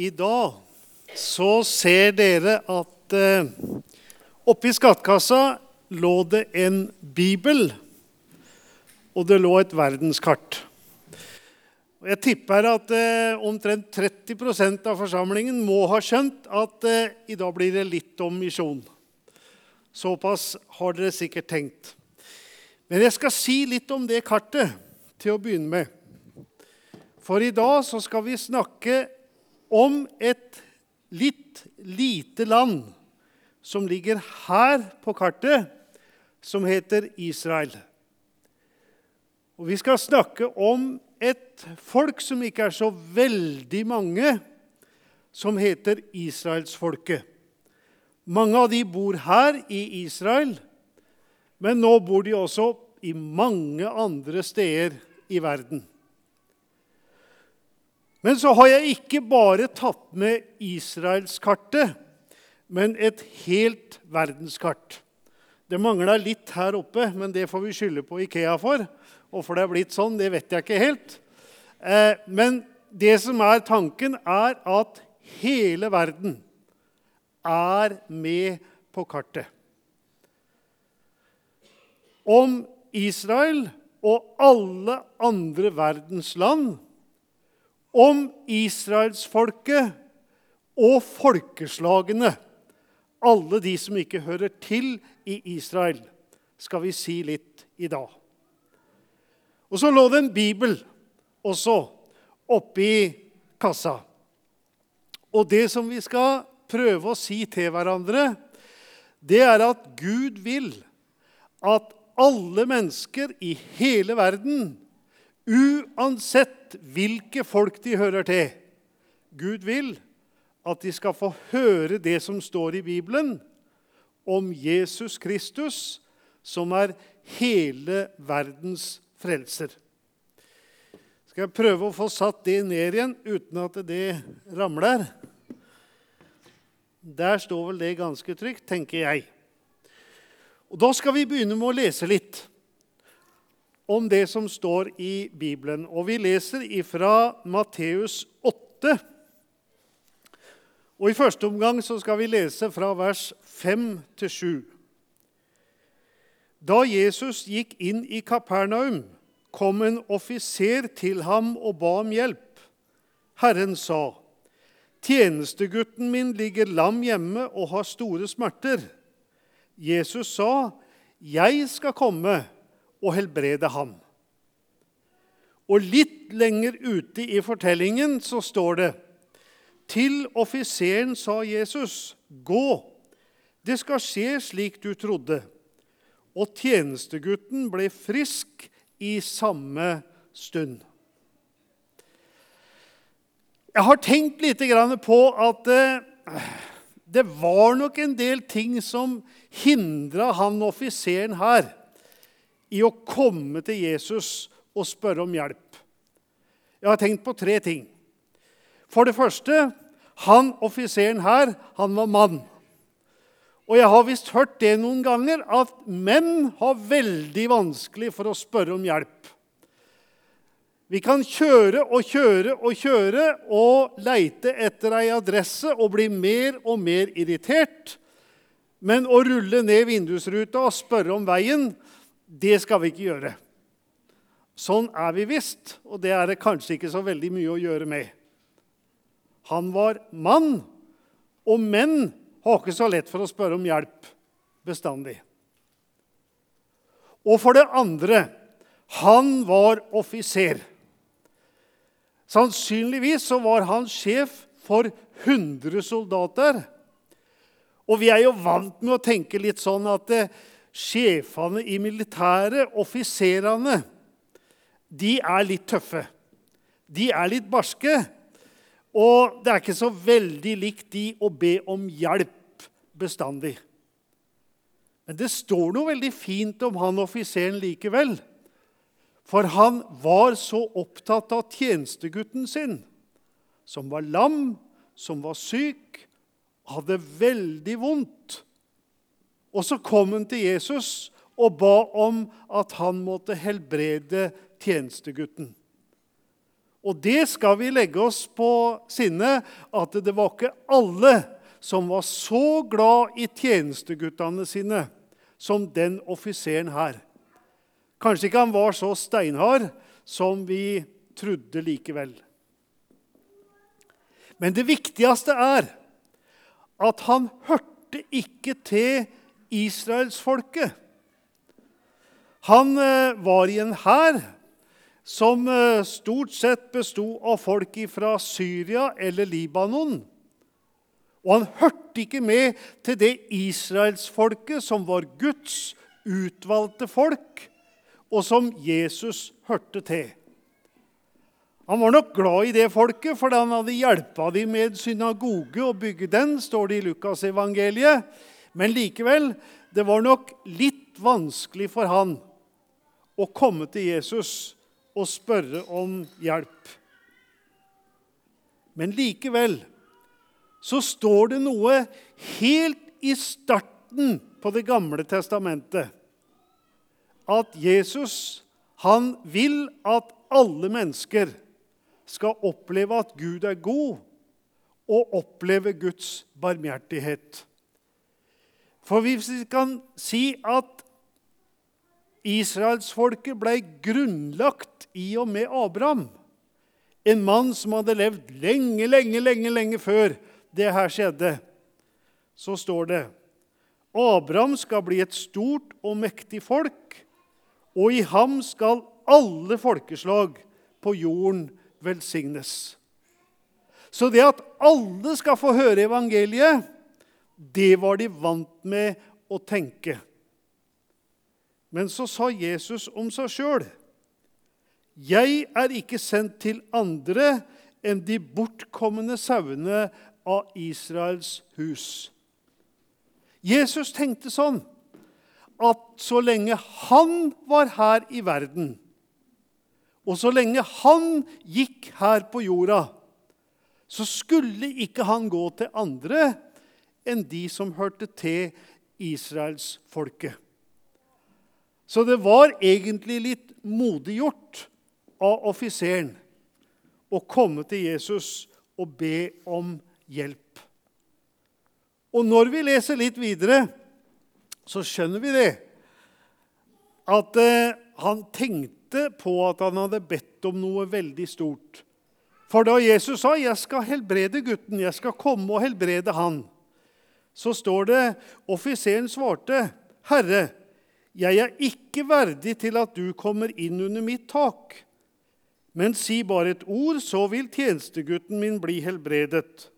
I dag så ser dere at eh, oppi skattkassa lå det en bibel, og det lå et verdenskart. Og jeg tipper at eh, omtrent 30% av forsamlingen må ha skjønt at eh, i dag blir det litt om misjon. Såpass har dere sikkert tenkt. Men jeg skal si litt om det kartet til å begynne med. For i dag så skal vi snakke om et litt lite land som ligger her på kartet, som heter Israel. Og vi skal snakke om et folk som ikke er så veldig mange, som heter israelsfolket. Mange av de bor her i Israel, men nå bor de også i mange andre steder i verden. Men så har jeg ikke bare tatt med israelskartet, men et helt verdenskart. Det mangla litt her oppe, men det får vi skylde på Ikea for. Hvorfor det er blitt sånn, det vet jeg ikke helt. Eh, men det som er tanken, er at hele verden er med på kartet. Om Israel og alle andre verdens land om israelsfolket og folkeslagene, alle de som ikke hører til i Israel, skal vi si litt i dag. Og så lå det en bibel også oppi kassa. Og det som vi skal prøve å si til hverandre, det er at Gud vil at alle mennesker i hele verden, uansett hvilke folk de hører til Gud vil at de skal få høre det som står i Bibelen om Jesus Kristus, som er hele verdens frelser. Skal jeg prøve å få satt det ned igjen uten at det ramler? Der står vel det ganske trygt, tenker jeg. Og Da skal vi begynne med å lese litt om det som står i Bibelen. Og vi leser ifra Matteus 8. Og I første omgang så skal vi lese fra vers 5 til 7. Da Jesus gikk inn i Kapernaum, kom en offiser til ham og ba om hjelp. Herren sa, 'Tjenestegutten min ligger lam hjemme og har store smerter.' Jesus sa, 'Jeg skal komme og helbrede ham.' Og litt lenger ute i fortellingen så står det Til offiseren sa Jesus, 'Gå, det skal skje slik du trodde.' Og tjenestegutten ble frisk i samme stund. Jeg har tenkt litt på at eh, det var nok en del ting som hindra han offiseren her i å komme til Jesus og spørre om hjelp. Jeg har tenkt på tre ting. For det første han offiseren her, han var mann. Og jeg har visst hørt det noen ganger, at menn har veldig vanskelig for å spørre om hjelp. Vi kan kjøre og kjøre og kjøre og leite etter ei adresse og bli mer og mer irritert. Men å rulle ned vindusruta og spørre om veien, det skal vi ikke gjøre. Sånn er vi visst, og det er det kanskje ikke så veldig mye å gjøre med. Han var mann, og menn har ikke så lett for å spørre om hjelp bestandig. Og for det andre han var offiser. Sannsynligvis så var han sjef for 100 soldater. Og vi er jo vant med å tenke litt sånn at eh, sjefene i militæret, offiserene, de er litt tøffe. De er litt barske. Og det er ikke så veldig likt de å be om hjelp bestandig. Men det står noe veldig fint om han offiseren likevel. For han var så opptatt av tjenestegutten sin, som var lam, som var syk, hadde veldig vondt. Og så kom hun til Jesus og ba om at han måtte helbrede tjenestegutten. Og det skal vi legge oss på sinne, at det var ikke alle som var så glad i tjenesteguttene sine som den offiseren her. Kanskje ikke han var så steinhard som vi trodde likevel. Men det viktigste er at han hørte ikke til israelsfolket. Han eh, var i en hær som eh, stort sett besto av folk fra Syria eller Libanon. Og han hørte ikke med til det israelsfolket som var Guds utvalgte folk, og som Jesus hørte til. Han var nok glad i det folket, for han hadde hjulpet dem med synagoge og bygge den, står det i Lukasevangeliet. Men likevel, det var nok litt vanskelig for han å komme til Jesus og spørre om hjelp. Men likevel så står det noe helt i starten på Det gamle testamentet. At Jesus han vil at alle mennesker skal oppleve at Gud er god, og oppleve Guds barmhjertighet. For hvis vi kan si at israelsfolket ble grunnlagt i og med Abraham, en mann som hadde levd lenge, lenge, lenge, lenge før det her skjedde, så står det Abraham skal bli et stort og mektig folk, og i ham skal alle folkeslag på jorden velsignes. Så det at alle skal få høre evangeliet, det var de vant med å tenke. Men så sa Jesus om seg sjøl.: Jeg er ikke sendt til andre enn de bortkomne sauene av Israels hus. Jesus tenkte sånn at så lenge han var her i verden, og så lenge han gikk her på jorda, så skulle ikke han gå til andre enn de som hørte til israelsfolket. Så det var egentlig litt modig gjort av offiseren å komme til Jesus og be om hjelp. Og når vi leser litt videre, så skjønner vi det. At eh, han tenkte på at han hadde bedt om noe veldig stort. For da Jesus sa 'Jeg skal helbrede gutten, jeg skal komme og helbrede han', så står det offiseren svarte, 'Herre, jeg er ikke verdig til at du kommer inn under mitt tak.' 'Men si bare et ord, så vil tjenestegutten min bli helbredet.'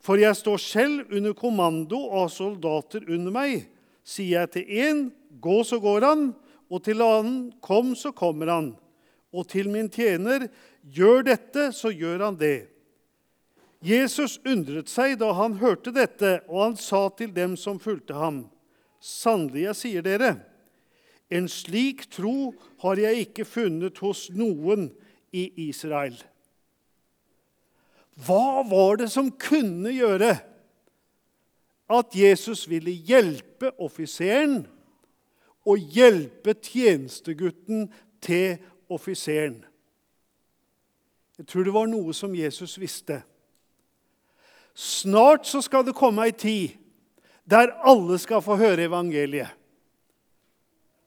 'For jeg står selv under kommando av soldater under meg.' 'Sier jeg til én, gå, så går han,' 'og til annen, kom, så kommer han.' 'Og til min tjener, gjør dette, så gjør han det.' Jesus undret seg da han hørte dette, og han sa til dem som fulgte ham, Sannelig, jeg sier dere, en slik tro har jeg ikke funnet hos noen i Israel. Hva var det som kunne gjøre at Jesus ville hjelpe offiseren og hjelpe tjenestegutten til offiseren? Jeg tror det var noe som Jesus visste. Snart så skal det komme ei tid der alle skal få høre evangeliet.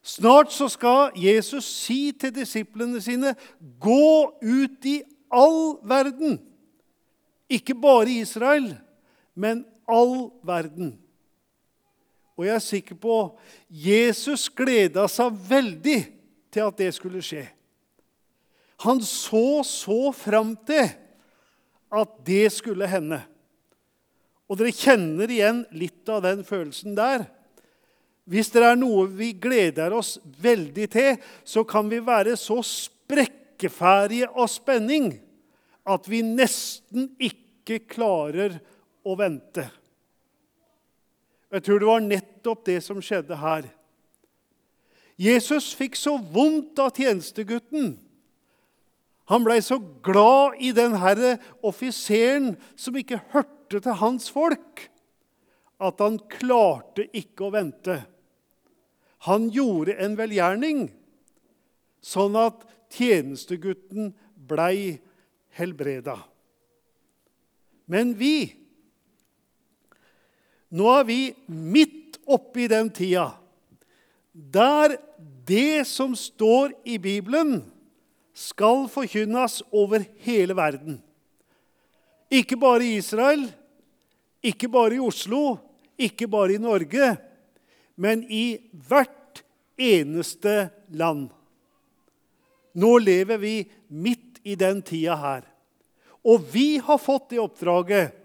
Snart så skal Jesus si til disiplene sine, 'Gå ut i all verden.' Ikke bare Israel, men all verden. Og jeg er sikker på Jesus gleda seg veldig til at det skulle skje. Han så så fram til at det skulle hende. Og dere kjenner igjen litt av den følelsen der. Hvis det er noe vi gleder oss veldig til, så kan vi være så sprekkeferdige av spenning at vi nesten ikke klarer å vente. Jeg tror det var nettopp det som skjedde her. Jesus fikk så vondt av tjenestegutten. Han blei så glad i den herre offiseren som ikke hørte hørte til hans folk, at han klarte ikke å vente. Han gjorde en velgjerning, sånn at tjenestegutten blei helbreda. Men vi Nå er vi midt oppe i den tida der det som står i Bibelen, skal forkynnes over hele verden. Ikke bare i Israel, ikke bare i Oslo, ikke bare i Norge, men i hvert eneste land. Nå lever vi midt i den tida her. Og vi har fått det oppdraget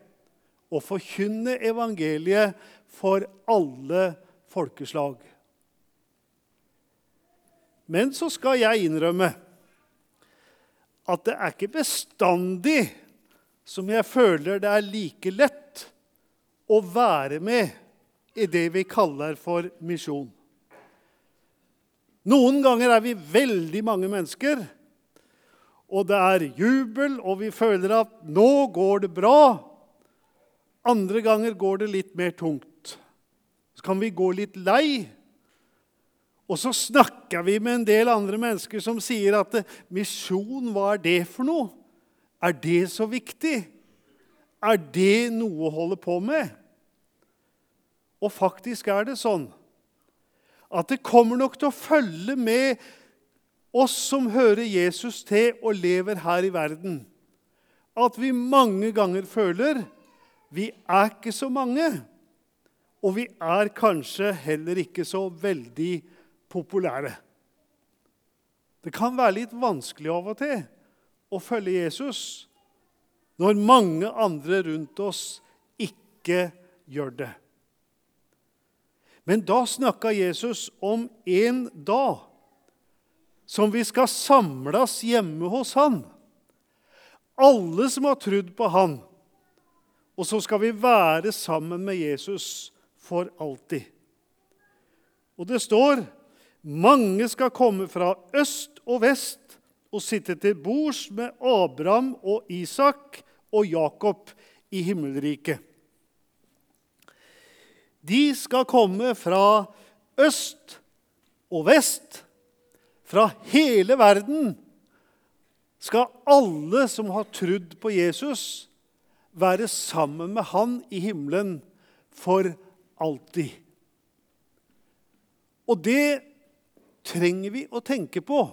å forkynne evangeliet for alle folkeslag. Men så skal jeg innrømme at det er ikke bestandig som jeg føler det er like lett å være med i det vi kaller for misjon. Noen ganger er vi veldig mange mennesker, og det er jubel, og vi føler at 'nå går det bra'. Andre ganger går det litt mer tungt. Så kan vi gå litt lei. Og så snakker vi med en del andre mennesker som sier at misjon, hva er det for noe? Er det så viktig? Er det noe å holde på med? Og faktisk er det sånn at det kommer nok til å følge med oss som hører Jesus til og lever her i verden, at vi mange ganger føler vi er ikke så mange. Og vi er kanskje heller ikke så veldig populære. Det kan være litt vanskelig av og til å følge Jesus når mange andre rundt oss ikke gjør det. Men da snakka Jesus om en dag som vi skal samles hjemme hos han. Alle som har trodd på han. Og så skal vi være sammen med Jesus for alltid. Og det står mange skal komme fra øst og vest og sitte til bords med Abraham og Isak og Jakob i himmelriket. De skal komme fra øst og vest, fra hele verden. Skal alle som har trudd på Jesus, være sammen med han i himmelen for alltid. Og det trenger vi å tenke på.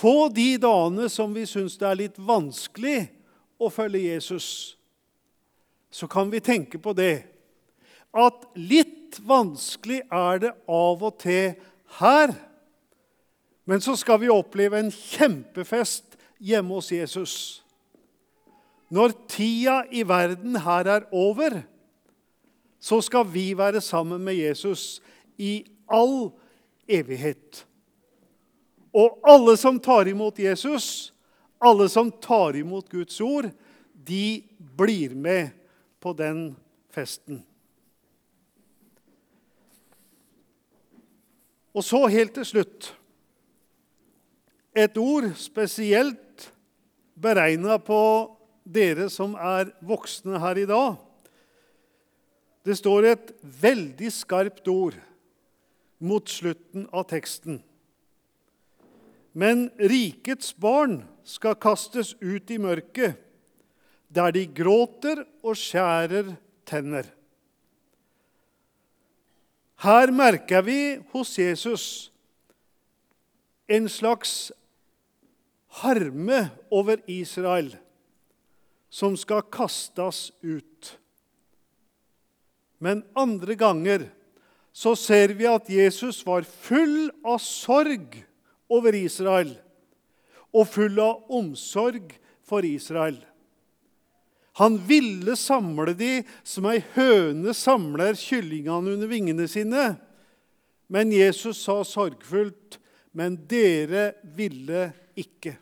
På de dagene som vi syns det er litt vanskelig å følge Jesus, så kan vi tenke på det at litt vanskelig er det av og til her. Men så skal vi oppleve en kjempefest hjemme hos Jesus. Når tida i verden her er over, så skal vi være sammen med Jesus i all evighet. Og alle som tar imot Jesus, alle som tar imot Guds ord, de blir med på den festen. Og så helt til slutt et ord spesielt beregna på dere som er voksne her i dag. Det står et veldig skarpt ord mot slutten av teksten. Men rikets barn skal kastes ut i mørket, der de gråter og skjærer tenner. Her merker vi hos Jesus en slags harme over Israel som skal kastes ut. Men andre ganger så ser vi at Jesus var full av sorg over Israel og full av omsorg for Israel. Han ville samle de som ei høne samler kyllingene under vingene sine. Men Jesus sa sorgfullt, 'Men dere ville ikke'.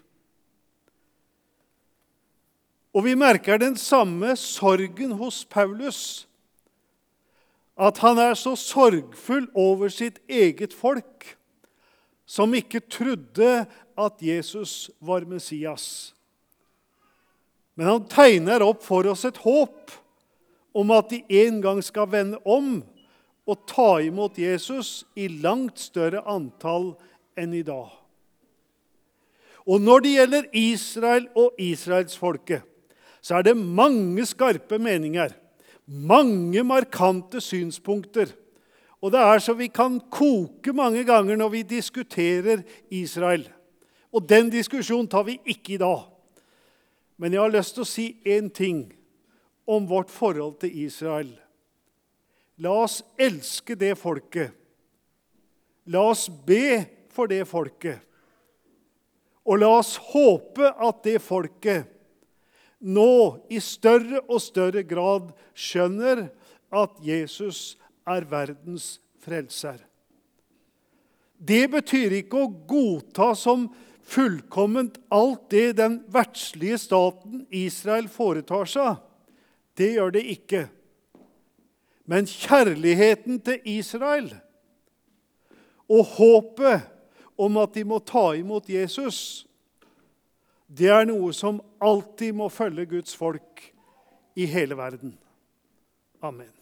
Og vi merker den samme sorgen hos Paulus at han er så sorgfull over sitt eget folk, som ikke trodde at Jesus var Messias. Men han tegner opp for oss et håp om at de en gang skal vende om og ta imot Jesus i langt større antall enn i dag. Og når det gjelder Israel og israelsfolket, så er det mange skarpe meninger. Mange markante synspunkter. Og det er så vi kan koke mange ganger når vi diskuterer Israel. Og den diskusjonen tar vi ikke i dag. Men jeg har lyst til å si én ting om vårt forhold til Israel. La oss elske det folket. La oss be for det folket. Og la oss håpe at det folket nå i større og større grad skjønner at Jesus er verdens frelser. Det betyr ikke å godta som fullkomment alt det den verdslige staten Israel foretar seg. Det gjør det ikke. Men kjærligheten til Israel og håpet om at de må ta imot Jesus, det er noe som alltid må følge Guds folk i hele verden. Amen.